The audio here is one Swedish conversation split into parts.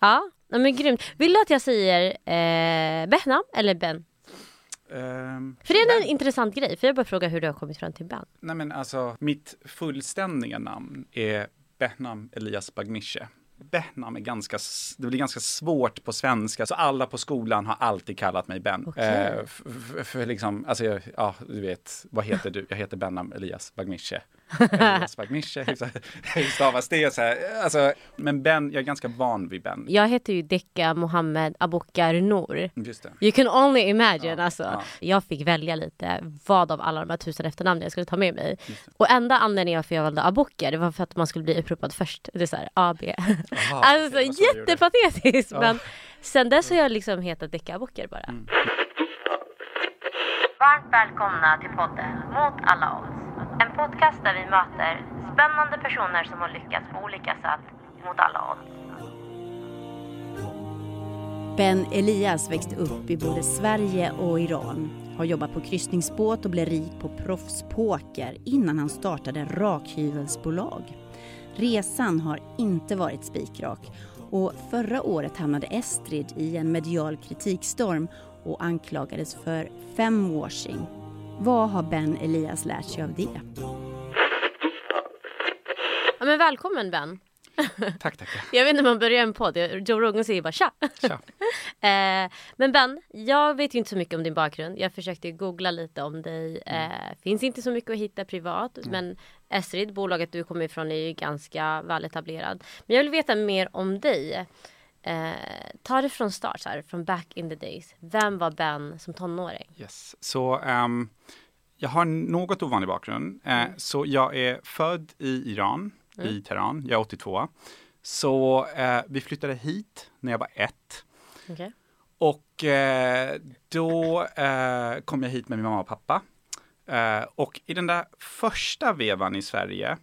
Ja, men grymt. Vill du att jag säger eh, Behnam eller Ben? Um, för det är en ben. intressant grej, för jag bara fråga hur du har kommit fram till Ben. Nej men alltså, mitt fullständiga namn är Behnam Elias Bagnische. Behnam är ganska, det blir ganska svårt på svenska, så alla på skolan har alltid kallat mig Ben. Okay. Eh, för liksom, alltså, ja, du vet, vad heter du? Jag heter Benham Elias Bagnische. Bagnische, hur stavas det? Så här, alltså, men Ben, jag är ganska van vid Ben. Jag heter ju Dekka Mohammed Abokar. Just det. You can only imagine Ja, alltså. ja. Jag fick välja lite vad av alla de här tusen efternamnen jag skulle ta med mig. Och enda anledningen varför jag valde Abokar, det var för att man skulle bli uppropad först. Det är såhär AB. Aha, alltså så gjorde. jättepatetiskt Ja. men sen dess har jag liksom hetat Dekka Abokar bara. Mm. Varmt välkomna till podden Mot alla odds. En podcast där vi möter spännande personer som har lyckats på olika sätt mot alla odds. Ben Elias växte upp i både Sverige och Iran. Har jobbat på kryssningsbåt och blev rik på proffspoker innan han startade rakhyvelsbolag. Resan har inte varit spikrak och förra året hamnade Estrid i en medial kritikstorm och anklagades för femwashing. Vad har Ben Elias lärt sig av det? Ja, men välkommen Ben. Tack, tack. Jag vet inte om man börjar en podd, Joe Rogan säger bara tja. Tja. Eh, men Ben, jag vet ju inte så mycket om din bakgrund. Jag försökte googla lite om dig. Eh, finns inte så mycket att hitta privat. Men Esrid, bolaget du kommer ifrån, är ju ganska väletablerad. Men jag vill veta mer om dig. Eh, ta det från start, så här, från back in the days. Vem var Ben som tonåring? Yes. Så ehm, jag har något ovanlig bakgrund. Eh, Så jag är född i Iran, i Teheran. Jag är 82. Så eh, vi flyttade hit när jag var ett. Okej. Och eh, då eh, kom jag hit med min mamma och pappa. Eh, och i den där första vevan i Sverige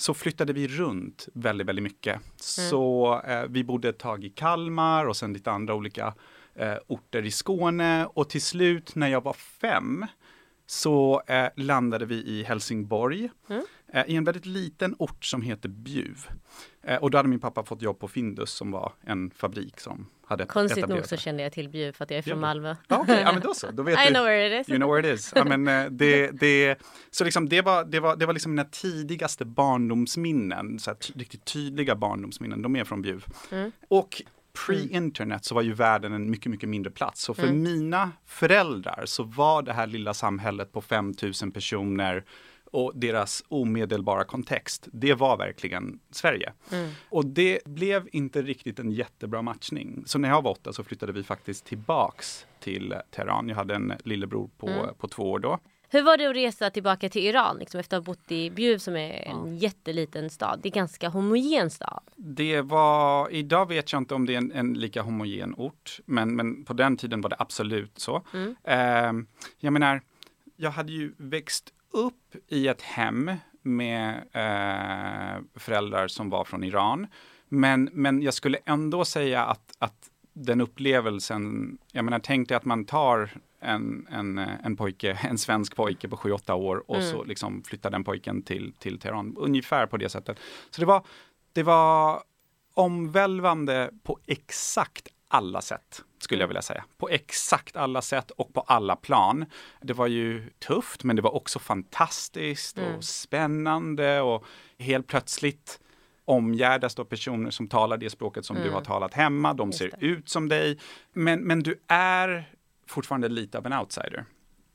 så flyttade vi runt väldigt, väldigt mycket. Så eh, vi bodde ett tag i Kalmar och sen lite andra olika eh, orter i Skåne. Och till slut när jag var fem så eh, landade vi i Helsingborg. Eh, I en väldigt liten ort som heter Bjuv. Eh, och då hade min pappa fått jobb på Findus som var en fabrik som hade Konstigt nog så kände jag till Bjuv för att jag är Ja. från Malmö. Ja, okej, ja men då så. Då vet I du. know where it is. You know where it is. Ja, men, eh, det, det, så liksom det, var, det, var, det var liksom mina tidigaste barndomsminnen, så här, riktigt tydliga barndomsminnen, de är från Bjuv. Mm. Och pre-internet så var ju världen en mycket, mycket mindre plats. Så för mina föräldrar så var det här lilla samhället på 5000 personer och deras omedelbara kontext, det var verkligen Sverige. Och det blev inte riktigt en jättebra matchning. Så när jag var åtta så flyttade vi faktiskt tillbaks till Teheran. Jag hade en lillebror på, på två år då. Hur var det att resa tillbaka till Iran liksom, efter att ha bott i Bjuv som är en jätteliten stad? Det är en ganska homogen stad. Det var, idag vet jag inte om det är en, en lika homogen ort, men, men på den tiden var det absolut så. Eh, jag menar, jag hade ju växt upp i ett hem med eh, föräldrar som var från Iran. Men, men jag skulle ändå säga att, att den upplevelsen, jag menar tänk dig att man tar en, en, en pojke, en svensk pojke på 7-8 år och så liksom flyttar den pojken till, till Teheran, ungefär på det sättet. Så det var, det var omvälvande på exakt alla sätt, skulle jag vilja säga. På exakt alla sätt och på alla plan. Det var ju tufft, men det var också fantastiskt och spännande och helt plötsligt omgärdas då personer som talar det språket som du har talat hemma. De ser det. ut som dig. Men, men du är fortfarande lite av en outsider.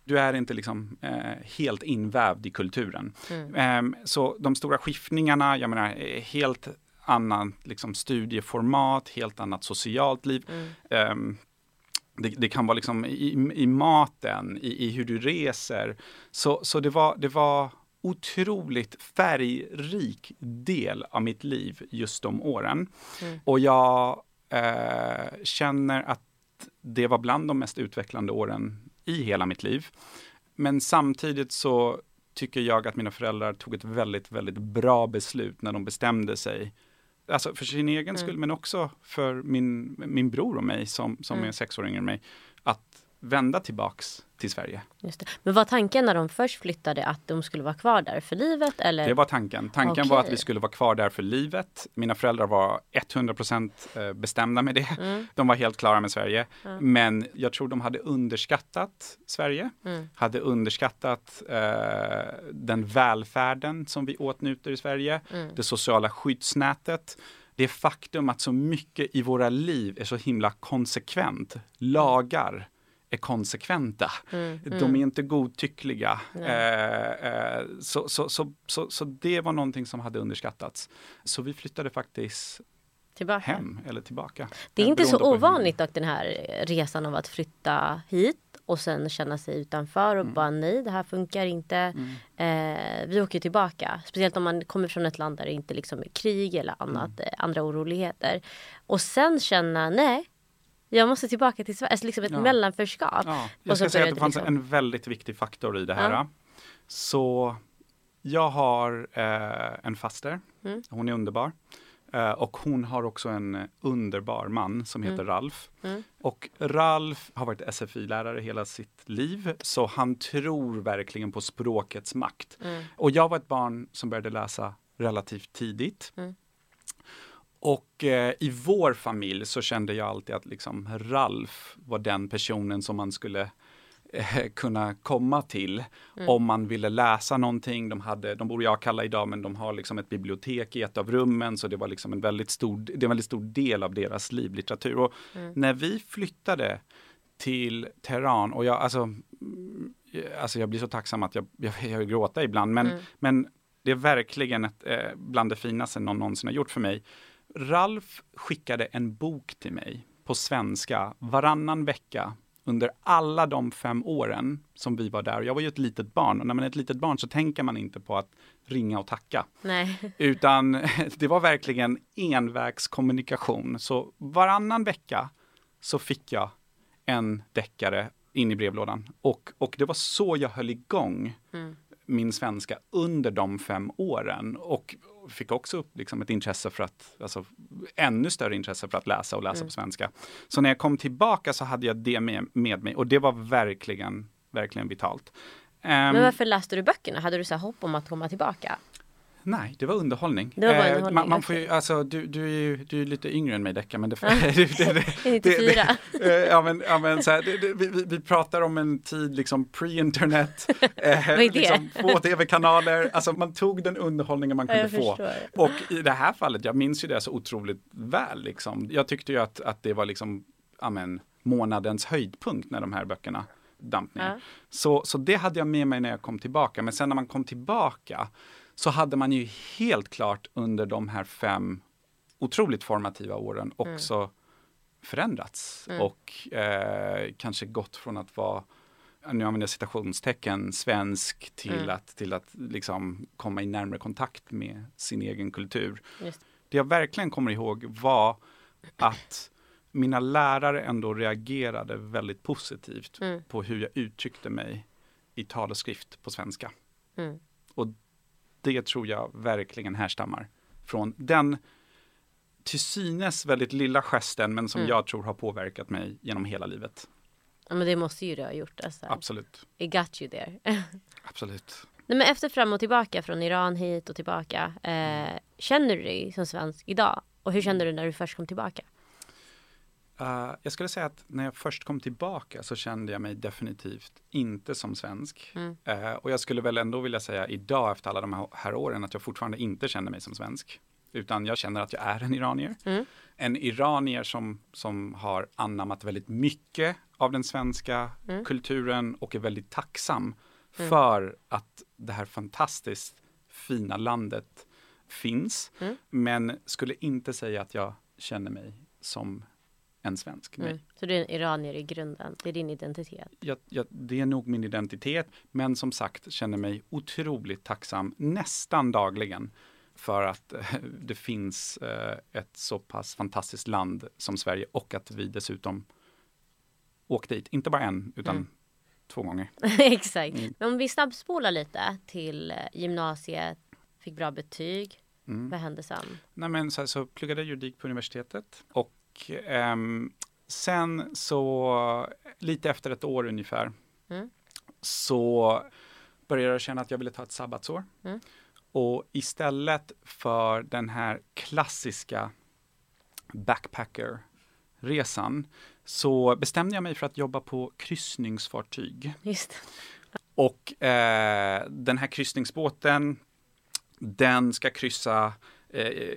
Du är inte liksom eh, helt invävd i kulturen. Ehm, så de stora skiftningarna, jag menar, eh, helt annat liksom, studieformat, helt annat socialt liv. Ehm, det, det kan vara liksom i, i maten, i, i hur du reser. Så, så det, var, det var otroligt färgrik del av mitt liv just de åren. Och jag eh, känner att det var bland de mest utvecklande åren i hela mitt liv. Men samtidigt så tycker jag att mina föräldrar tog ett väldigt, väldigt bra beslut när de bestämde sig. Alltså för sin egen skull, men också för min, min bror och mig som, som är sex år yngre än mig. Att vända tillbaks till Sverige. Men var tanken när de först flyttade att de skulle vara kvar där för livet? Eller? Det var tanken. Tanken Okej. var att vi skulle vara kvar där för livet. Mina föräldrar var 100% bestämda med det. Mm. De var helt klara med Sverige. Men jag tror de hade underskattat Sverige. Mm. Hade underskattat eh, den välfärden som vi åtnjuter i Sverige. Mm. Det sociala skyddsnätet. Det faktum att så mycket i våra liv är så himla konsekvent. Lagar är konsekventa. Mm. De är inte godtyckliga. Eh, eh, så, så, så, så, så det var någonting som hade underskattats. Så vi flyttade faktiskt Tillbaka. hem eller tillbaka. Det är Eh, inte så ovanligt dock den här resan av att flytta hit och sen känna sig utanför och bara nej det här funkar inte. Eh, vi åker tillbaka. Speciellt om man kommer från ett land där det inte liksom är krig eller annat, eh, andra oroligheter. Och sen känna nej, jag måste tillbaka till Sverige. Alltså liksom ett Ja. mellanförskap. Ja, jag ska säga att det fanns liksom- en väldigt viktig faktor i det här. Ja. Så jag har eh, en faster. Mm. Hon är underbar. Eh, och hon har också en underbar man som heter Ralf. Mm. Och Ralf har varit SFI-lärare hela sitt liv, så han tror verkligen på språkets makt. Mm. Och jag var ett barn som började läsa relativt tidigt. Mm. Och eh, i vår familj så kände jag alltid att liksom Ralf var den personen som man skulle eh, kunna komma till om man ville läsa någonting. De, hade, de bor i Akalla idag men de har liksom ett bibliotek i ett av rummen så det var liksom en väldigt stor, det är en väldigt stor del av deras liv, litteratur. Och när vi flyttade till Teheran och jag, alltså, mm, alltså jag blir så tacksam att jag, jag, jag gråta ibland men, men det är verkligen ett, eh, bland det finaste någon någonsin har gjort för mig. Ralf skickade en bok till mig på svenska varannan vecka under alla de fem åren som vi var där. Jag var ju ett litet barn och när man är ett litet barn så tänker man inte på att ringa och tacka. Nej. Utan det var verkligen envägskommunikation. Så varannan vecka så fick jag en deckare in i brevlådan. Och, och det var så jag höll igång Mm. min svenska under de fem åren. Och fick också upp liksom ett intresse för att, alltså ännu större intresse för att läsa och läsa på svenska. Så när jag kom tillbaka så hade jag det med, med mig och det var verkligen, verkligen vitalt. Ehm, Men varför läste du böckerna? Hade du så hopp om att komma tillbaka? Nej, det var underhållning. Det var Eh, underhållning, man, man får ju, alltså, du, du, är ju, du är lite yngre än mig Decca, men det, det, det, det, 94. Eh, ja, men, ja, men, så här, det, det, vi, vi- pratar om en tid liksom pre-internet, eh, är det? liksom, få tv-kanaler, alltså man tog den underhållningen man kunde jag få. förstår. Och i det här fallet, jag minns ju det så otroligt väl. Liksom. Jag tyckte ju att, att det var liksom, amen, månadens höjdpunkt när de här böckerna damp ner. Ja. Så, så det hade jag med mig när jag kom tillbaka. Men sen när man kom tillbaka så hade man ju helt klart under de här fem otroligt formativa åren också förändrats och eh, kanske gått från att vara nu använder jag citationstecken, svensk till Mm. att, till att liksom komma i närmare kontakt med sin egen kultur. Just. Det jag verkligen kommer ihåg var att mina lärare ändå reagerade väldigt positivt Mm. på hur jag uttryckte mig i tal och skrift på svenska. Mm. Och det tror jag verkligen härstammar från den till synes väldigt lilla gesten men som Mm. jag tror har påverkat mig genom hela livet. Ja, men det måste ju du ha gjort. Alltså. Absolut. It got you there. Absolut. Nej, men efter fram och tillbaka från Iran hit och tillbaka. Eh, känner du dig som svensk idag? Och hur kände du när du först kom tillbaka? Uh, jag skulle säga att när jag först kom tillbaka så kände jag mig definitivt inte som svensk. Mm. Eh, och jag skulle väl ändå vilja säga idag efter alla de här, åren att jag fortfarande inte känner mig som svensk. Utan jag känner att jag är en iranier. Mm. En iranier som, som har anammat väldigt mycket av den svenska Mm. kulturen och är väldigt tacksam för att det här fantastiskt fina landet finns. Mm. Men skulle inte säga att jag känner mig som en svensk. Mm. Så du är iranier i grunden? Det är din identitet? Jag, jag, det är nog min identitet, men som sagt känner mig otroligt tacksam nästan dagligen för att eh, det finns eh, ett så pass fantastiskt land som Sverige och att vi dessutom åkte dit, inte bara en, utan Mm. två gånger. Exakt. Mm. Men om vi snabbspolar lite till eh, gymnasiet, fick bra betyg. Mm. Vad hände sen? Nej, men så, så pluggade jag juridik på universitetet och ehm, sen så lite efter ett år ungefär, Mm. så började jag känna att jag ville ta ett sabbatsår. Mm. Och istället för den här klassiska backpackerresan så bestämde jag mig för att jobba på kryssningsfartyg. Just. Och eh, den här kryssningsbåten, den ska kryssa eh,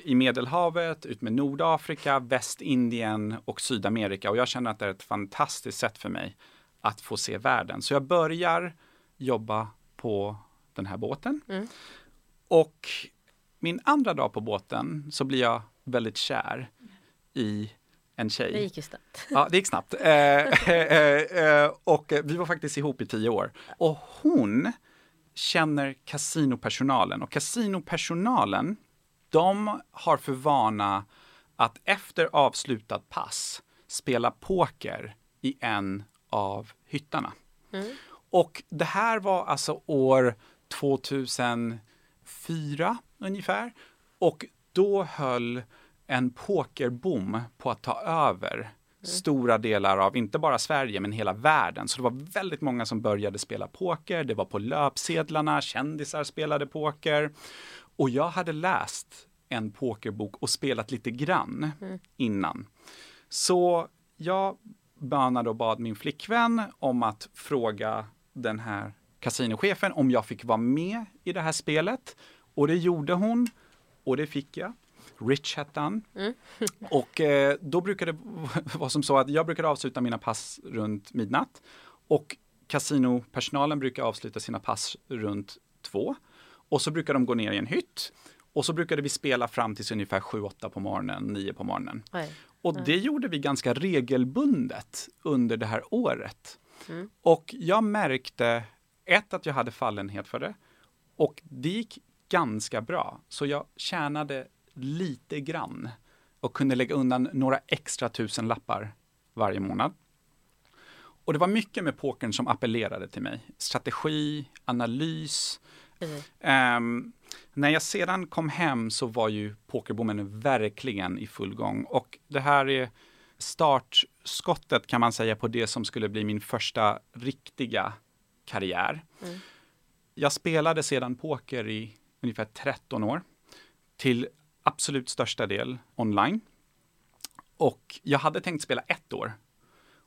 i Medelhavet, ut med Nordafrika, Västindien och Sydamerika. Och jag känner att det är ett fantastiskt sätt för mig att få se världen. Så jag börjar jobba på den här båten. Mm. Och min andra dag på båten så blir jag väldigt kär i en tjej. Det gick ju snabbt. Ja, det gick snabbt. Eh, eh, eh, och eh, vi var faktiskt ihop i tio år. Och hon känner kasinopersonalen och kasinopersonalen, de har för vana att efter avslutad pass spela poker i en av hyttarna. Mm. Och det här var alltså år 2004 ungefär. Och då höll en pokerboom på att ta över stora delar av, inte bara Sverige, men hela världen. Så det var väldigt många som började spela poker. Det var på löpsedlarna, kändisar spelade poker. Och jag hade läst en pokerbok och spelat lite grann innan. Så jag bönade och bad min flickvän om att fråga den här kasinochefen om jag fick vara med i det här spelet. Och det gjorde hon och det fick jag. Rich hette han. Och eh, då brukade det vara som så att jag brukade avsluta mina pass runt midnatt och kasinopersonalen brukar avsluta sina pass runt två. Och så brukar de gå ner i en hytt och så brukade vi spela fram tills ungefär 7-8 på morgonen, 9 på morgonen. Oj. Och det gjorde vi ganska regelbundet under det här året. Mm. Och jag märkte, ett, att jag hade fallenhet för det. Och det gick ganska bra. Så jag tjänade lite grann och kunde lägga undan några extra tusen lappar varje månad. Och det var mycket med pokern som appellerade till mig. Strategi, analys. Precis. Ehm, när jag sedan kom hem så var ju pokerboomen verkligen i full gång. Och det här är startskottet kan man säga på det som skulle bli min första riktiga karriär. Mm. Jag spelade sedan poker i ungefär 13 år. Till absolut största del online. Och jag hade tänkt spela ett år.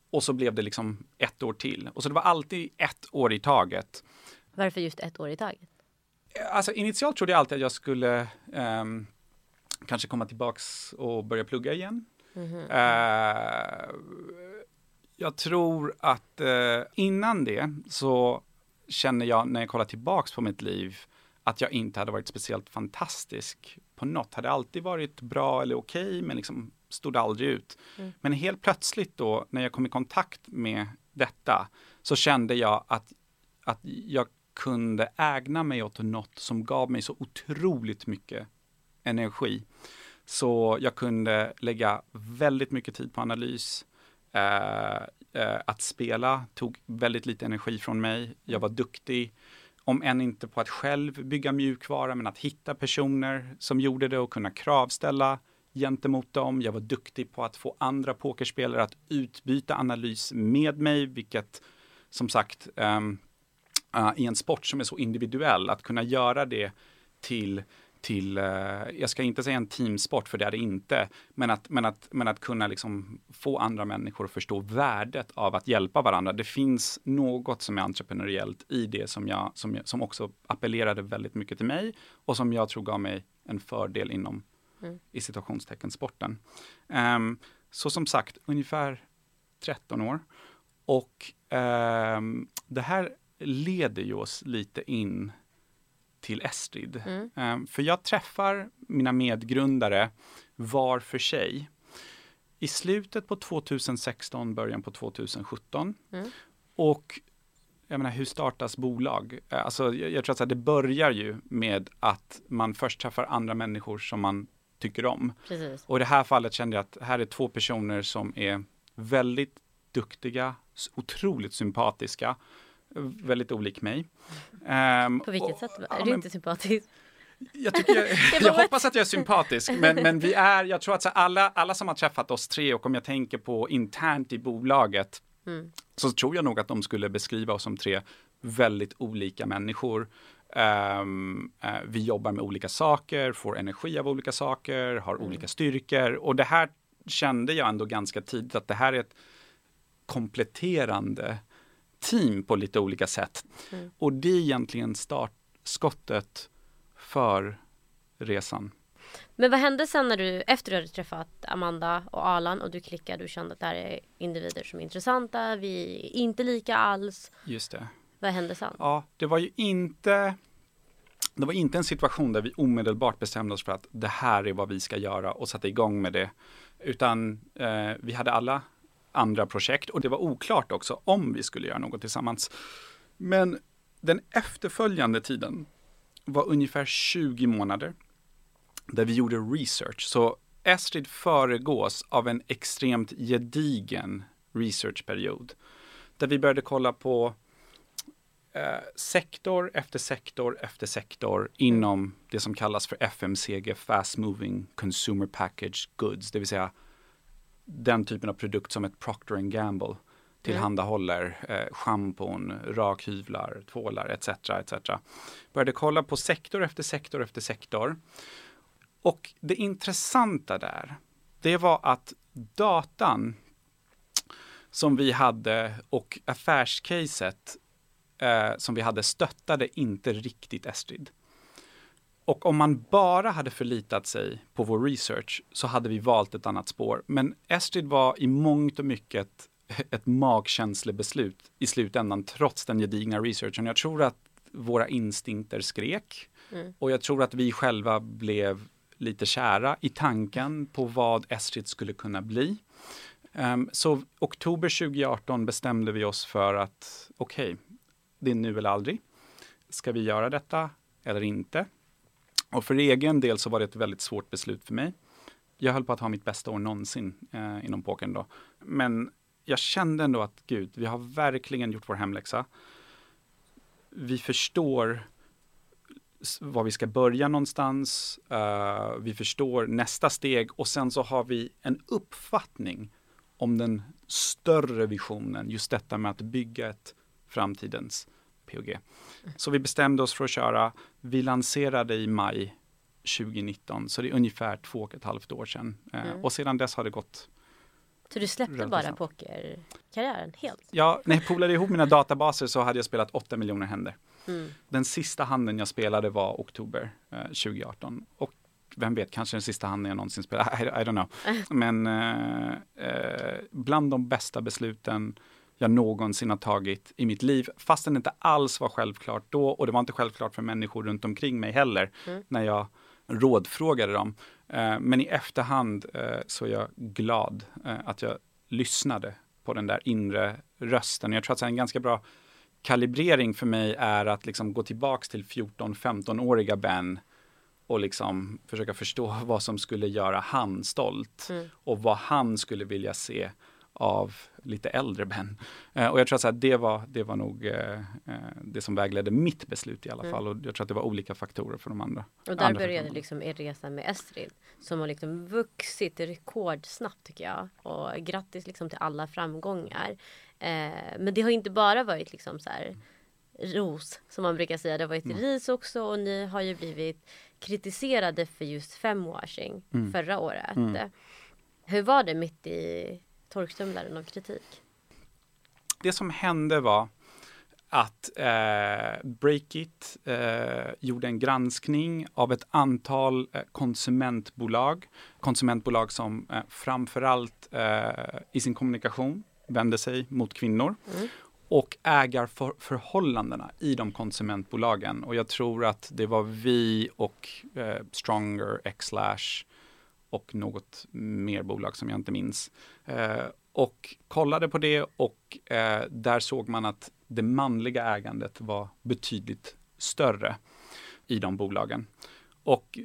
Och så blev det liksom ett år till. Och så det var alltid ett år i taget. Varför just ett år i taget? Alltså initialt trodde jag alltid att jag skulle ehm, kanske komma tillbaks och börja plugga igen. Eh, jag tror att eh, innan det så känner jag när jag kollar tillbaks på mitt liv att jag inte hade varit speciellt fantastisk på något. Hade alltid varit bra eller okej men liksom stod aldrig ut. Men helt plötsligt då när jag kom i kontakt med detta så kände jag att, att jag kunde ägna mig åt något som gav mig så otroligt mycket energi. Så jag kunde lägga väldigt mycket tid på analys. Eh, eh, att spela tog väldigt lite energi från mig. Jag var duktig, om än inte på att själv bygga mjukvara, men att hitta personer som gjorde det och kunna kravställa gentemot dem. Jag var duktig på att få andra pokerspelare att utbyta analys med mig, vilket som sagt ehm, eh, i en sport som är så individuell, att kunna göra det till till, eh, jag ska inte säga en teamsport för det är det inte, men att, men att, men att kunna liksom få andra människor att förstå värdet av att hjälpa varandra. Det finns något som är entreprenöriellt i det som, jag, som, jag, som också appellerade väldigt mycket till mig och som jag tror gav mig en fördel inom, Mm. i situationstecken, sporten. Ehm, så som sagt, ungefär 13 år. Och ehm, det här leder ju oss lite in till Estrid. Mm. Ehm, för jag träffar mina medgrundare var för sig. I slutet på 2016, början på 2017. Mm. Och jag menar, hur startas bolag? Eh, Alltså, jag, jag tror att det börjar ju med att man först träffar andra människor som man tycker om. Precis. Och i det här fallet kände jag att här är två personer som är väldigt duktiga, otroligt sympatiska, väldigt olik mig. Ehm, På vilket och- sätt? ja, Är du men inte sympatisk? jag, jag, Jag hoppas att jag är sympatisk, men, men vi är, jag tror att alla, alla som har träffat oss tre och om jag tänker på internt i bolaget, mm. så tror jag nog att de skulle beskriva oss som tre väldigt olika människor. Um, uh, vi jobbar med olika saker, får energi av olika saker, har mm. olika styrkor och det här kände jag ändå ganska tidigt att det här är ett kompletterande team på lite olika sätt. Mm. Och det är egentligen startskottet för resan. Men vad hände sen när du, efter du hade träffat Amanda och Alan och du klickade och kände att det här är individer som är intressanta, vi är inte lika alls. Just det. Vad hände sen? Ja, det var ju inte det var inte en situation där vi omedelbart bestämde oss för att det här är vad vi ska göra och satte igång med det. Utan eh, vi hade alla andra projekt och det var oklart också om vi skulle göra något tillsammans. Men den efterföljande tiden var ungefär 20 månader där vi gjorde research. Så Estrid föregås av en extremt gedigen researchperiod där vi började kolla på eh, sektor efter sektor efter sektor inom det som kallas för FMCG, Fast Moving Consumer Package Goods, det vill säga den typen av produkt som ett Procter Gamble tillhandahåller eh, schampon, rakhyvlar, tvålar etc. etc. Började kolla på sektor efter sektor efter sektor. Och det intressanta där, det var att datan som vi hade och affärscaset eh, som vi hade stöttade inte riktigt Estrid. Och om man bara hade förlitat sig på vår research så hade vi valt ett annat spår. Men Estrid var i mångt och mycket ett magkänslebeslut i slutändan trots den gedigna researchen. Jag tror att våra instinkter skrek mm. och jag tror att vi själva blev lite kära i tanken på vad Estrid skulle kunna bli. Um, så oktober 2018 bestämde vi oss för att okej, okay, det är nu eller aldrig. Ska vi göra detta eller inte? Och för egen del så var det ett väldigt svårt beslut för mig. Jag höll på att ha mitt bästa år någonsin eh, inom pokern då. Men jag kände ändå att gud, vi har verkligen gjort vår hemläxa. Vi förstår var vi ska börja någonstans. Uh, vi förstår nästa steg och sen så har vi en uppfattning om den större visionen, just detta med att bygga ett framtidens POG. Så vi bestämde oss för att köra. Vi lanserade i maj 2019, så det är ungefär två och ett halvt år sedan. Eh, mm. Och sedan dess har det gått så du släppte bara pokerkarriären helt? Ja, när jag polade ihop mina databaser så hade jag spelat 8 miljoner händer. Mm. Den sista handen jag spelade var oktober eh, 2018. Och vem vet, kanske den sista handen jag någonsin spelade, I, I don't know. Men eh, eh, bland de bästa besluten jag någonsin har tagit i mitt liv, fastän det inte alls var självklart då och det var inte självklart för människor runt omkring mig heller mm. när jag rådfrågade dem. Eh, men i efterhand eh, så är jag glad eh, att jag lyssnade på den där inre rösten. Jag tror att en ganska bra kalibrering för mig är att liksom gå tillbaks till 14-15-åriga Ben och liksom försöka förstå vad som skulle göra han stolt mm. och vad han skulle vilja se av lite äldre Ben. Eh, och jag tror att det, var, det var nog eh, eh, det som vägledde mitt beslut i alla mm. fall. Och jag tror att det var olika faktorer för de andra. Och där andra började liksom er resa med Estrid som har liksom vuxit rekordsnabbt tycker jag. Och grattis liksom till alla framgångar. Eh, men det har inte bara varit liksom så här ros som man brukar säga. Det har varit mm. ris också och ni har ju blivit kritiserade för just femwashing mm. förra året. Mm. Hur var det mitt i torktumlaren av kritik? Det som hände var att eh, Breakit eh, gjorde en granskning av ett antal eh, konsumentbolag. Konsumentbolag som eh, framförallt eh, i sin kommunikation vände sig mot kvinnor. Mm. Och ägarförhållandena i de konsumentbolagen. Och jag tror att det var vi och eh, Stronger, Xlash och något mer bolag som jag inte minns. Eh, och kollade på det och eh, där såg man att det manliga ägandet var betydligt större i de bolagen. Och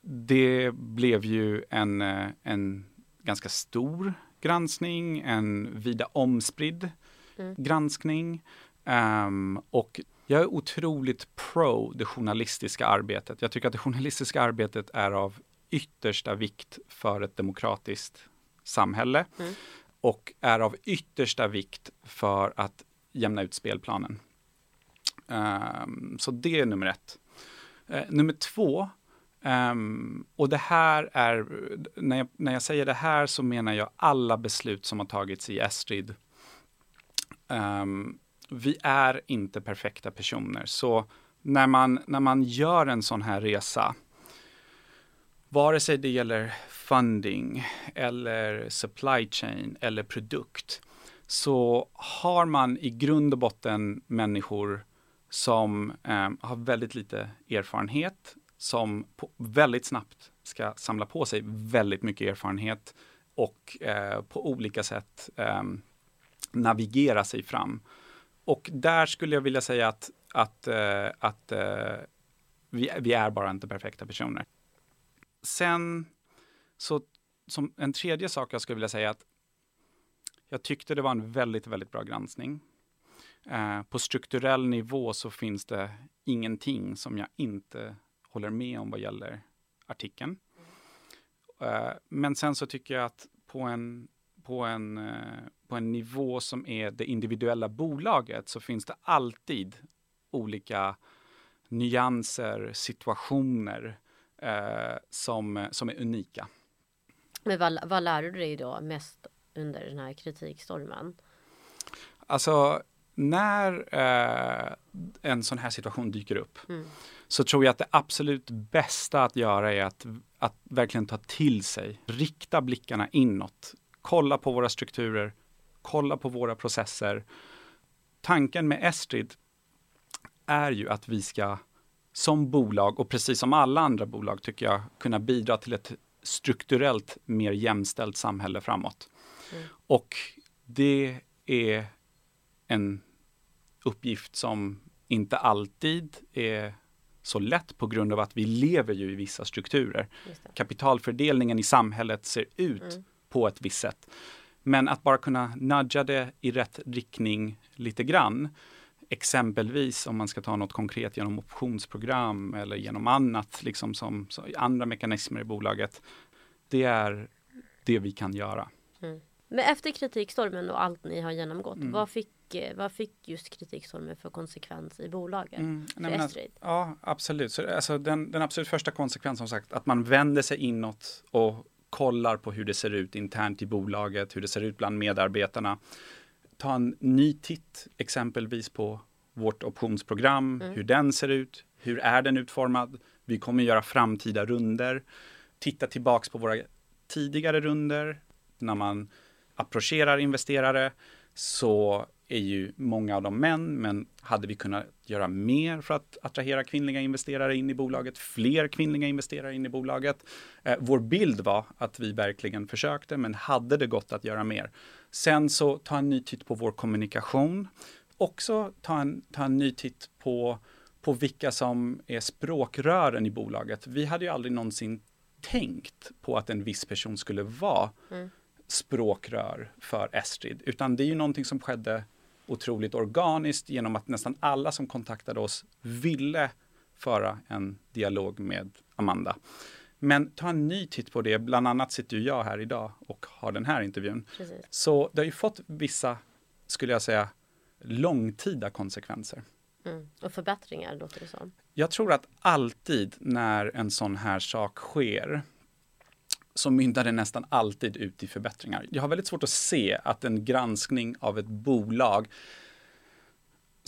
det blev ju en, eh, en ganska stor granskning, en vida omspridd mm. granskning. Um, och jag är otroligt pro det journalistiska arbetet. Jag tycker att det journalistiska arbetet är av yttersta vikt för ett demokratiskt samhälle. Mm. och är av yttersta vikt för att jämna ut spelplanen. Um, så det är nummer ett. Uh, nummer två, um, och det här är, när jag, när jag säger det här så menar jag alla beslut som har tagits i Estrid. Um, vi är inte perfekta personer, så när man, när man gör en sån här resa, vare sig det gäller funding eller supply chain eller produkt, så har man i grund och botten människor som eh, har väldigt lite erfarenhet, som väldigt snabbt ska samla på sig väldigt mycket erfarenhet och eh, på olika sätt eh, navigera sig fram. Och där skulle jag vilja säga att, att, eh, att eh, vi, vi, är bara inte perfekta personer. Sen, så som en tredje sak jag skulle vilja säga att jag tyckte det var en väldigt, väldigt bra granskning. Eh, på strukturell nivå så finns det ingenting som jag inte håller med om vad gäller artikeln. Eh, men sen så tycker jag att på en, på, en, eh, på en nivå som är det individuella bolaget så finns det alltid olika nyanser, situationer eh, som, som är unika. Men vad, vad lär du dig då mest under den här kritikstormen? Alltså, när eh, en sån här situation dyker upp mm. så tror jag att det absolut bästa att göra är att, att verkligen ta till sig, rikta blickarna inåt, kolla på våra strukturer, kolla på våra processer. Tanken med Estrid är ju att vi ska som bolag och precis som alla andra bolag tycker jag kunna bidra till ett strukturellt mer jämställt samhälle framåt. Mm. Och det är en uppgift som inte alltid är så lätt på grund av att vi lever ju i vissa strukturer. Kapitalfördelningen i samhället ser ut mm. på ett visst sätt. Men att bara kunna nudga det i rätt riktning lite grann. Exempelvis om man ska ta något konkret genom optionsprogram eller genom annat, liksom som, som andra mekanismer i bolaget. Det är det vi kan göra. Mm. Men efter kritikstormen och allt ni har genomgått, mm. vad, fick, eh, vad fick just kritikstormen för konsekvens i bolaget? Mm. Nej, att, ja, absolut. Så, alltså, den, den absolut första konsekvensen, som sagt, att man vänder sig inåt och kollar på hur det ser ut internt i bolaget, hur det ser ut bland medarbetarna. Ta en ny titt exempelvis på vårt optionsprogram, mm. hur den ser ut, hur är den utformad? Vi kommer göra framtida runder. Titta tillbaks på våra tidigare runder när man approcherar investerare så är ju många av dem män, men hade vi kunnat göra mer för att attrahera kvinnliga investerare in i bolaget, fler kvinnliga investerare in i bolaget? Eh, vår bild var att vi verkligen försökte, men hade det gått att göra mer? Sen så ta en ny titt på vår kommunikation. Också ta en, ta en ny titt på, på vilka som är språkrören i bolaget. Vi hade ju aldrig någonsin tänkt på att en viss person skulle vara mm språkrör för Estrid, utan det är ju någonting som skedde otroligt organiskt genom att nästan alla som kontaktade oss ville föra en dialog med Amanda. Men ta en ny titt på det, bland annat sitter ju jag här idag och har den här intervjun. Precis. Så det har ju fått vissa, skulle jag säga, långtida konsekvenser. Mm. Och förbättringar låter det som. Jag tror att alltid när en sån här sak sker så mynnar det nästan alltid ut i förbättringar. Jag har väldigt svårt att se att en granskning av ett bolag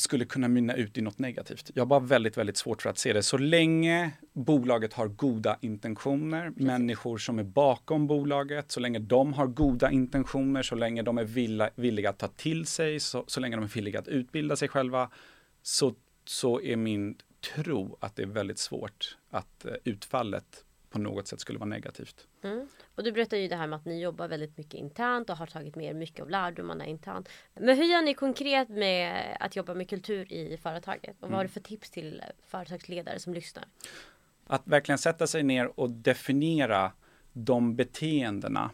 skulle kunna mynna ut i något negativt. Jag har bara väldigt, väldigt svårt för att se det. Så länge bolaget har goda intentioner, Precis. människor som är bakom bolaget, så länge de har goda intentioner, så länge de är villiga, villiga att ta till sig, så, så länge de är villiga att utbilda sig själva, så, så är min tro att det är väldigt svårt att uh, utfallet på något sätt skulle vara negativt. Mm. Och du berättade ju det här med att ni jobbar väldigt mycket internt och har tagit med er mycket av lärdomarna internt. Men hur gör ni konkret med att jobba med kultur i företaget? Och vad har du mm. för tips till företagsledare som lyssnar? Att verkligen sätta sig ner och definiera de beteendena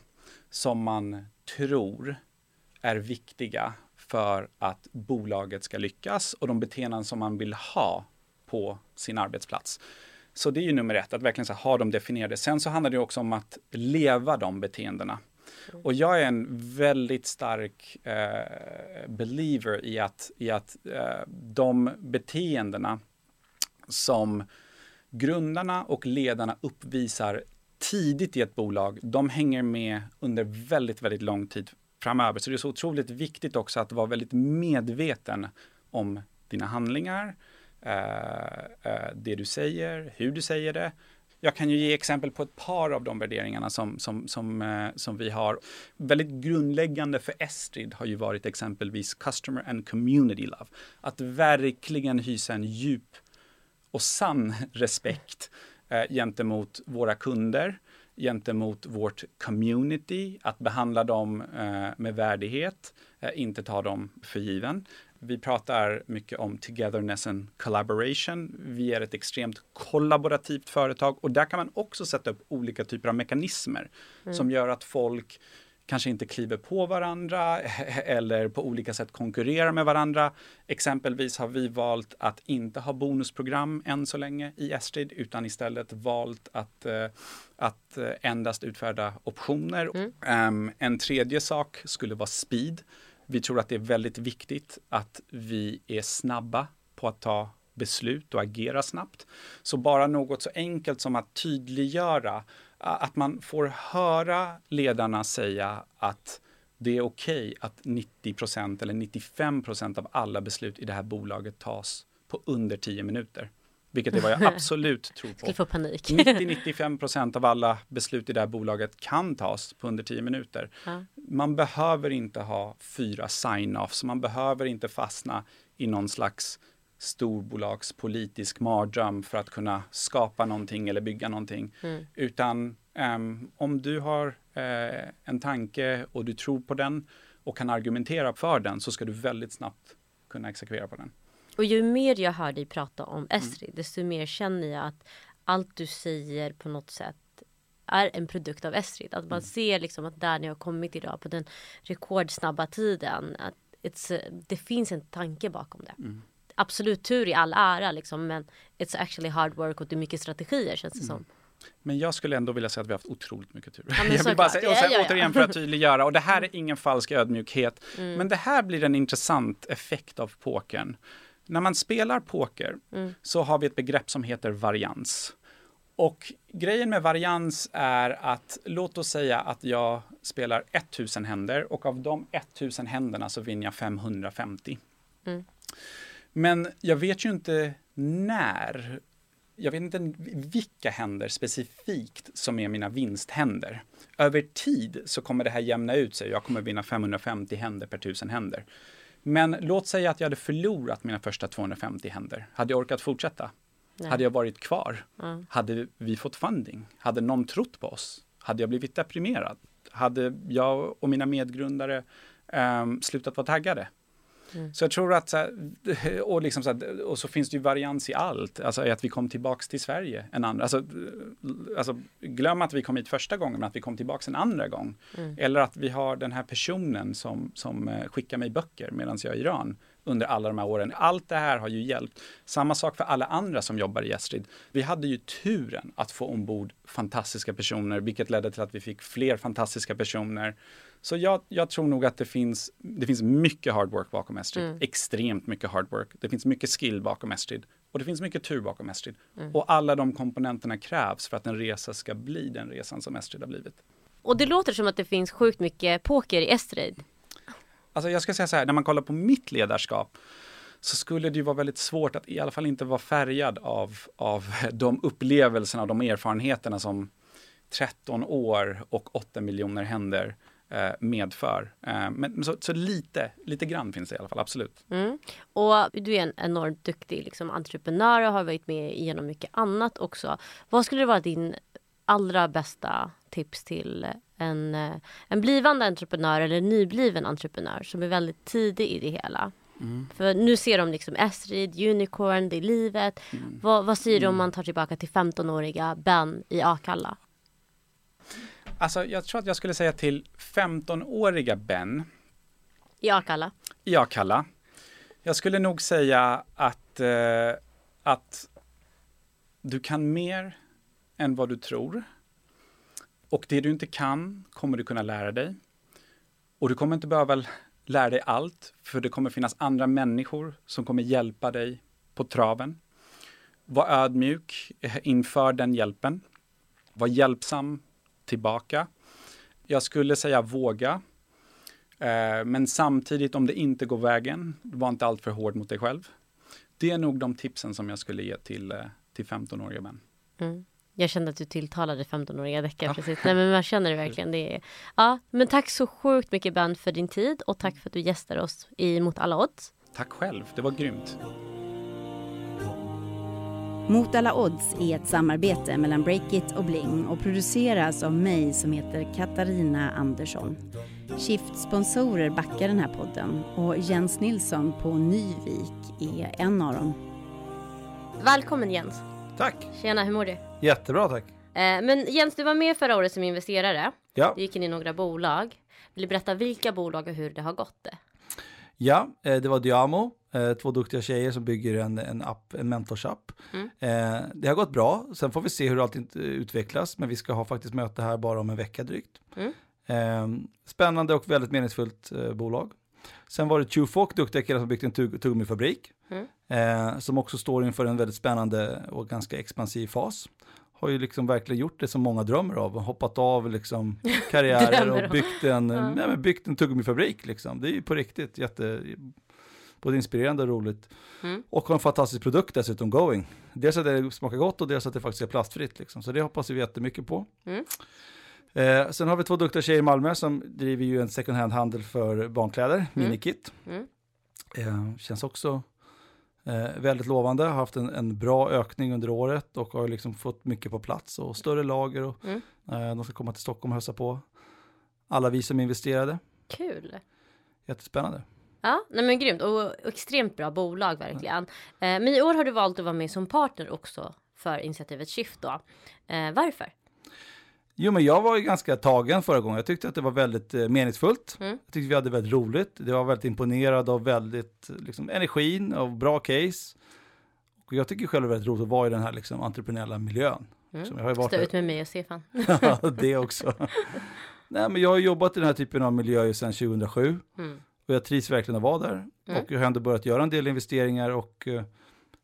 som man tror är viktiga för att bolaget ska lyckas och de beteenden som man vill ha på sin arbetsplats. Så det är ju nummer ett, att verkligen så ha dem definierade. Sen så handlar det också om att leva de beteendena. Och jag är en väldigt stark eh, believer i att, i att eh, de beteendena som grundarna och ledarna uppvisar tidigt i ett bolag, de hänger med under väldigt, väldigt lång tid framöver. Så det är så otroligt viktigt också att vara väldigt medveten om dina handlingar, Eh, eh, det du säger, hur du säger det. Jag kan ju ge exempel på ett par av de värderingarna som, som, som, eh, som vi har. Väldigt grundläggande för Estrid har ju varit exempelvis Customer and Community Love. Att verkligen hysa en djup och sann respekt eh, gentemot våra kunder, gentemot vårt community, att behandla dem eh, med värdighet, eh, inte ta dem för given. Vi pratar mycket om togetherness and collaboration. Vi är ett extremt kollaborativt företag och där kan man också sätta upp olika typer av mekanismer mm. som gör att folk kanske inte kliver på varandra eller på olika sätt konkurrerar med varandra. Exempelvis har vi valt att inte ha bonusprogram än så länge i Estrid utan istället valt att, uh, att uh, endast utfärda optioner. Mm. Um, en tredje sak skulle vara speed. Vi tror att det är väldigt viktigt att vi är snabba på att ta beslut och agera snabbt. Så bara något så enkelt som att tydliggöra att man får höra ledarna säga att det är okej okay att 90% eller 95% av alla beslut i det här bolaget tas på under 10 minuter. Vilket är vad jag absolut tror på. få panik. 90-95% av alla beslut i det här bolaget kan tas på under 10 minuter. Ja. Man behöver inte ha fyra sign-offs, man behöver inte fastna i någon slags storbolagspolitisk mardröm för att kunna skapa någonting eller bygga någonting. Mm. Utan um, om du har uh, en tanke och du tror på den och kan argumentera för den så ska du väldigt snabbt kunna exekvera på den. Och ju mer jag hör dig prata om Esri, mm. desto mer känner jag att allt du säger på något sätt är en produkt av Esrid. Att man mm. ser liksom att där ni har kommit idag på den rekordsnabba tiden. Att det finns en tanke bakom det. Mm absolut tur i all ära liksom, men it's actually hard work och det är mycket strategier känns det mm. som. Men jag skulle ändå vilja säga att vi har haft otroligt mycket tur. Ja, jag vill bara säga, och sen, ja, ja, återigen för att tydliggöra, och det här är ingen falsk ödmjukhet, mm. men det här blir en intressant effekt av pokern. När man spelar poker mm. så har vi ett begrepp som heter varians. Och grejen med varians är att låt oss säga att jag spelar 1000 händer och av de 1000 händerna så vinner jag 550. Mm. Men jag vet ju inte när. Jag vet inte vilka händer specifikt som är mina vinsthänder. Över tid så kommer det här jämna ut sig. Jag kommer vinna 550 händer per tusen händer. Men låt säga att jag hade förlorat mina första 250 händer. Hade jag orkat fortsätta? Nej. Hade jag varit kvar? Mm. Hade vi fått funding? Hade någon trott på oss? Hade jag blivit deprimerad? Hade jag och mina medgrundare um, slutat vara taggade? Mm. Så jag tror att, och, liksom så här, och så finns det ju varians i allt, alltså att vi kom tillbaks till Sverige en andra, alltså, alltså glöm att vi kom hit första gången, men att vi kom tillbaks en andra gång. Mm. Eller att vi har den här personen som, som eh, skickar mig böcker medan jag är i Iran under alla de här åren. Allt det här har ju hjälpt. Samma sak för alla andra som jobbar i Estrid. Vi hade ju turen att få ombord fantastiska personer, vilket ledde till att vi fick fler fantastiska personer så jag, jag, tror nog att det finns, det finns mycket hard work bakom Estrid. Mm. Extremt mycket hard work. Det finns mycket skill bakom Estrid. Och det finns mycket tur bakom Estrid. Mm. Och alla de komponenterna krävs för att en resa ska bli den resan som Estrid har blivit. Och det låter som att det finns sjukt mycket poker i Estrid. Alltså jag ska säga så här, när man kollar på mitt ledarskap så skulle det ju vara väldigt svårt att i alla fall inte vara färgad av, av de upplevelserna och de erfarenheterna som 13 år och 8 miljoner händer medför. Eh, men så, så, lite, lite grann finns det i alla fall, absolut. Mm. Och du är en enormt duktig liksom, entreprenör och har varit med genom mycket annat också. Vad skulle vara din allra bästa tips till en, eh, en blivande entreprenör eller nybliven entreprenör som är väldigt tidig i det hela? Mm. För nu ser de liksom Esrid, Unicorn, det är livet. Mm. Vad, vad säger du om mm. man tar tillbaka till 15-åriga Ben i Akalla? Alltså, jag tror att jag skulle säga till 15-åriga Ben. I Akalla. I Akalla. Jag skulle nog säga att, eh, att du kan mer än vad du tror. Och det du inte kan kommer du kunna lära dig. Och du kommer inte behöva lära dig allt, för det kommer finnas andra människor som kommer hjälpa dig på traven. Var ödmjuk inför den hjälpen. Var hjälpsam tillbaka. Jag skulle säga våga. Eh, men samtidigt om det inte går vägen, var inte alltför hård mot dig själv. Det är nog de tipsen som jag skulle ge till, eh, till 15-åriga män. Mm. Jag kände att du tilltalade 15-åriga deckare ja. precis. Nej men man känner det verkligen. Det är, ja, men tack så sjukt mycket Ben för din tid och tack för att du gästade oss i Mot alla odds. Tack själv, det var grymt. Mot alla odds är ett samarbete mellan Breakit och Bling och produceras av mig som heter Katarina Andersson. Shift-sponsorer backar den här podden och Jens Nilsson på Nyvik är en av dem. Välkommen Jens! Tack! Tjena, hur mår du? Jättebra tack! Eh, men Jens, du var med förra året som investerare. Ja. Du gick in i några bolag. Vill du berätta vilka bolag och hur det har gått? Ja, eh, det var Diamo, eh, två duktiga tjejer som bygger en, en app, en mentorsapp. Mm. Det har gått bra, sen får vi se hur allt utvecklas, men vi ska ha faktiskt möte här bara om en vecka drygt. Mm. Spännande och väldigt meningsfullt bolag. Sen var det Tjuvfolk, duktiga killar som byggt en tugg tuggummifabrik. Mm. Eh, som också står inför en väldigt spännande och ganska expansiv fas. Har ju liksom verkligen gjort det som många drömmer av, hoppat av liksom karriärer och byggt en, ja. nej, byggt en tuggummifabrik. Liksom. Det är ju på riktigt jätte, både inspirerande och roligt. Mm. Och har en fantastisk produkt dessutom, Going. Dels att det smakar gott och dels att det faktiskt är plastfritt. Liksom. Så det hoppas vi jättemycket på. Mm. Eh, sen har vi två duktiga tjejer i Malmö som driver ju en second hand-handel för barnkläder, mm. Minikit. Mm. Eh, känns också eh, väldigt lovande, har haft en, en, bra ökning under året och har liksom fått mycket på plats och större lager och mm. eh, de ska komma till Stockholm och hälsa på alla vi som investerade. Kul! Jättespännande. Ja, nej men grymt och extremt bra bolag verkligen. Eh, men i år har du valt att vara med som partner också för initiativet Shift då. Eh, varför? Jo, men jag var ju ganska tagen förra gången. Jag tyckte att det var väldigt eh, meningsfullt. Mm. Jag tyckte vi hade väldigt roligt. Det var väldigt imponerad av väldigt liksom, energin, av bra case. Och jag tycker själv det är väldigt roligt att vara i den här liksom, entreprenöriella miljön. Mm. jag har varit Stå ut med mig och Stefan. ja, det också. Nej, men jag har jobbat i den här typen av miljöer sedan 2007. Mm. Och jag trivs verkligen att vara där. Mm. Och jag har ändå börjat göra en del investeringar och uh,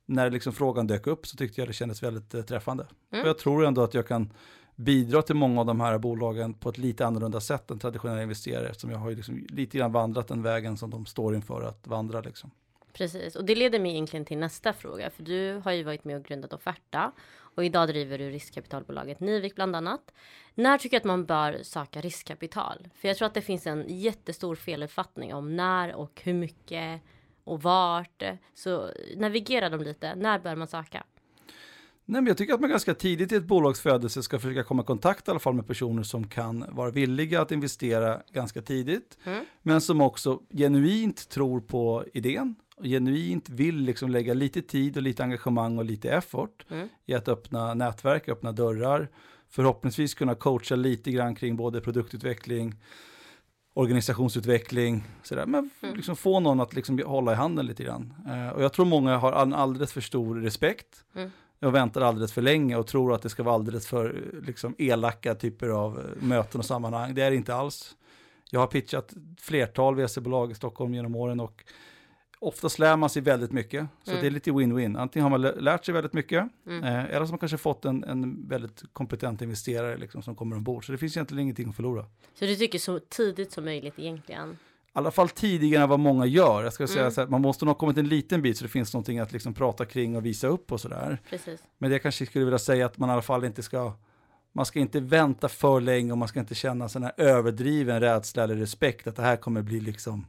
när liksom frågan dök upp så tyckte jag det kändes väldigt uh, träffande. Mm. Och jag tror ändå att jag kan bidra till många av de här bolagen på ett lite annorlunda sätt än traditionella investerare eftersom jag har ju liksom lite grann vandrat den vägen som de står inför att vandra. Liksom. Precis, och det leder mig egentligen till nästa fråga, för du har ju varit med och grundat Offerta och idag driver du riskkapitalbolaget Nivik bland annat. När tycker du att man bör söka riskkapital? För jag tror att det finns en jättestor feluppfattning om när och hur mycket och vart. Så navigera dem lite. När bör man söka? Nej, men jag tycker att man ganska tidigt i ett bolags födelse ska försöka komma i kontakt i alla fall med personer som kan vara villiga att investera ganska tidigt. Mm. Men som också genuint tror på idén och genuint vill liksom lägga lite tid och lite engagemang och lite effort mm. i att öppna nätverk, öppna dörrar. Förhoppningsvis kunna coacha lite grann kring både produktutveckling, organisationsutveckling, sådär. men mm. liksom få någon att liksom hålla i handen lite grann. Uh, och jag tror många har en alldeles för stor respekt mm och väntar alldeles för länge och tror att det ska vara alldeles för liksom, elaka typer av eh, möten och sammanhang. Det är det inte alls. Jag har pitchat flertal VC-bolag i Stockholm genom åren och oftast lär man sig väldigt mycket. Så mm. det är lite win-win. Antingen har man lärt sig väldigt mycket mm. eh, eller så har man kanske fått en, en väldigt kompetent investerare liksom, som kommer ombord. Så det finns egentligen ingenting att förlora. Så du tycker så tidigt som möjligt egentligen? i alla fall tidigare än vad många gör. Jag ska säga mm. så här, man måste nog ha kommit en liten bit så det finns någonting att liksom prata kring och visa upp och sådär. Men det kanske skulle vilja säga att man i alla fall inte ska, man ska inte vänta för länge och man ska inte känna sån här överdriven rädsla eller respekt att det här kommer bli liksom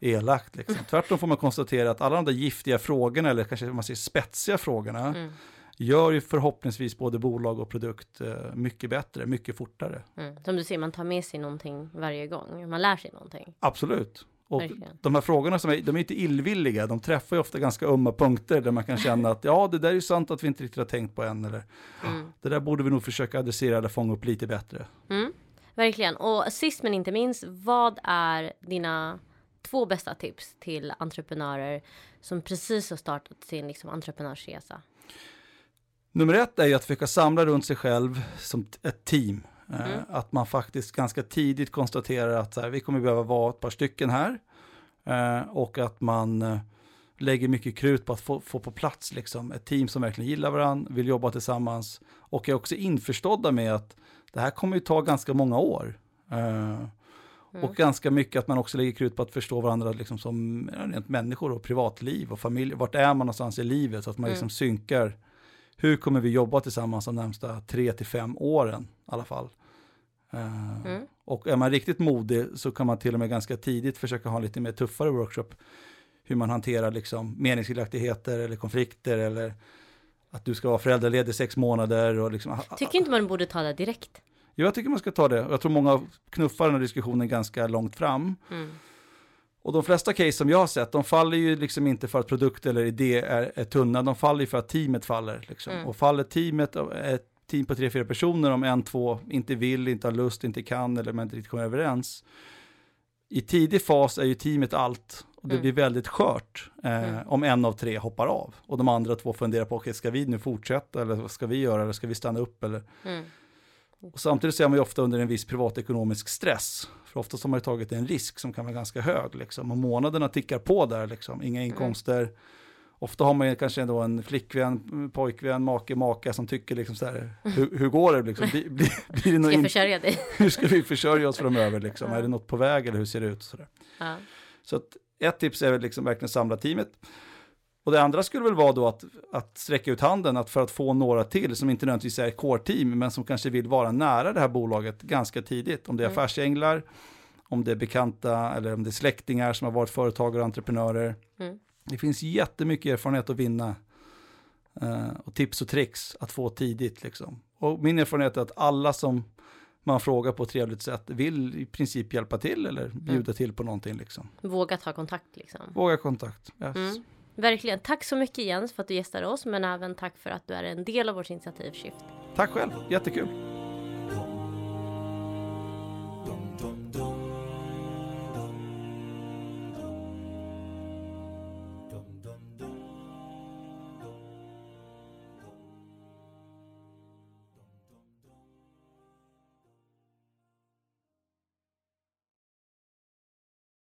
elakt. Liksom. Tvärtom får man konstatera att alla de där giftiga frågorna eller kanske man säger spetsiga frågorna mm gör ju förhoppningsvis både bolag och produkt eh, mycket bättre, mycket fortare. Mm. Som du ser, man tar med sig någonting varje gång, man lär sig någonting. Absolut. Och Verkligen. de här frågorna som är, de är inte illvilliga, de träffar ju ofta ganska ömma punkter där man kan känna att ja, det där är ju sant att vi inte riktigt har tänkt på än, eller mm. det där borde vi nog försöka adressera eller fånga upp lite bättre. Mm. Verkligen, och sist men inte minst, vad är dina två bästa tips till entreprenörer som precis har startat sin liksom, entreprenörsresa? Nummer ett är ju att försöka samla runt sig själv som ett team. Eh, Mm. Att man faktiskt ganska tidigt konstaterar att här, vi kommer behöva vara ett par stycken här. Eh, och att man eh, lägger mycket krut på att få, få på plats liksom, ett team som verkligen gillar varandra, vill jobba tillsammans och är också införstådda med att det här kommer ju ta ganska många år. Eh, Och ganska mycket att man också lägger krut på att förstå varandra liksom som rent människor och privatliv och familj. Vart är man någonstans i livet? Så att man Mm. liksom synkar. Hur kommer vi jobba tillsammans de närmsta tre till fem åren i alla fall? Eh, Mm. Och är man riktigt modig så kan man till och med ganska tidigt försöka ha en lite mer tuffare workshop. Hur man hanterar liksom meningsskiljaktigheter eller konflikter eller att du ska vara föräldraledig sex månader. Och liksom, Tycker inte man borde ta det direkt? Jag tycker man ska ta det. Jag tror många knuffar den här diskussionen ganska långt fram. Mm. Och de flesta case som jag har sett, de faller ju liksom inte för att produkt eller idé är, är tunna, de faller ju för att teamet faller. Liksom. Mm. Och faller teamet, av ett team på tre, fyra personer, om en, två inte vill, inte har lust, inte kan eller man inte riktigt kommer överens. I tidig fas är ju teamet allt och det Mm. blir väldigt skört eh, Mm. om en av tre hoppar av. Och de andra två funderar på, okay, ska vi nu fortsätta eller vad ska vi göra eller ska vi stanna upp eller Mm. Och samtidigt så är man ju ofta under en viss privatekonomisk stress. För oftast har man ju tagit en risk som kan vara ganska hög. Liksom. Och månaderna tickar på där, liksom. inga inkomster. Ofta har man ju kanske ändå en flickvän, pojkvän, make, maka som tycker liksom så här, hur, hur går det? Liksom? Blir, blir, blir det Ska jag försörja dig? hur ska vi försörja oss framöver? Liksom? Är det något på väg eller hur ser det ut? Så. Ja. så att ett tips är väl liksom verkligen samla teamet. Och det andra skulle väl vara då att, att sträcka ut handen att för att få några till som inte nödvändigtvis är core-team men som kanske vill vara nära det här bolaget ganska tidigt. Om det är Mm. affärsänglar, om det är bekanta eller om det är släktingar som har varit företagare och entreprenörer. Mm. Det finns jättemycket erfarenhet att vinna eh, och tips och tricks att få tidigt. Liksom. Och min erfarenhet är att alla som man frågar på ett trevligt sätt vill i princip hjälpa till eller bjuda till på någonting. Liksom. Våga ta kontakt liksom. Våga kontakt. Yes. Mm. Verkligen. Tack så mycket Jens för att du gästade oss men även tack för att du är en del av vårt initiativ Shift. Tack själv, jättekul.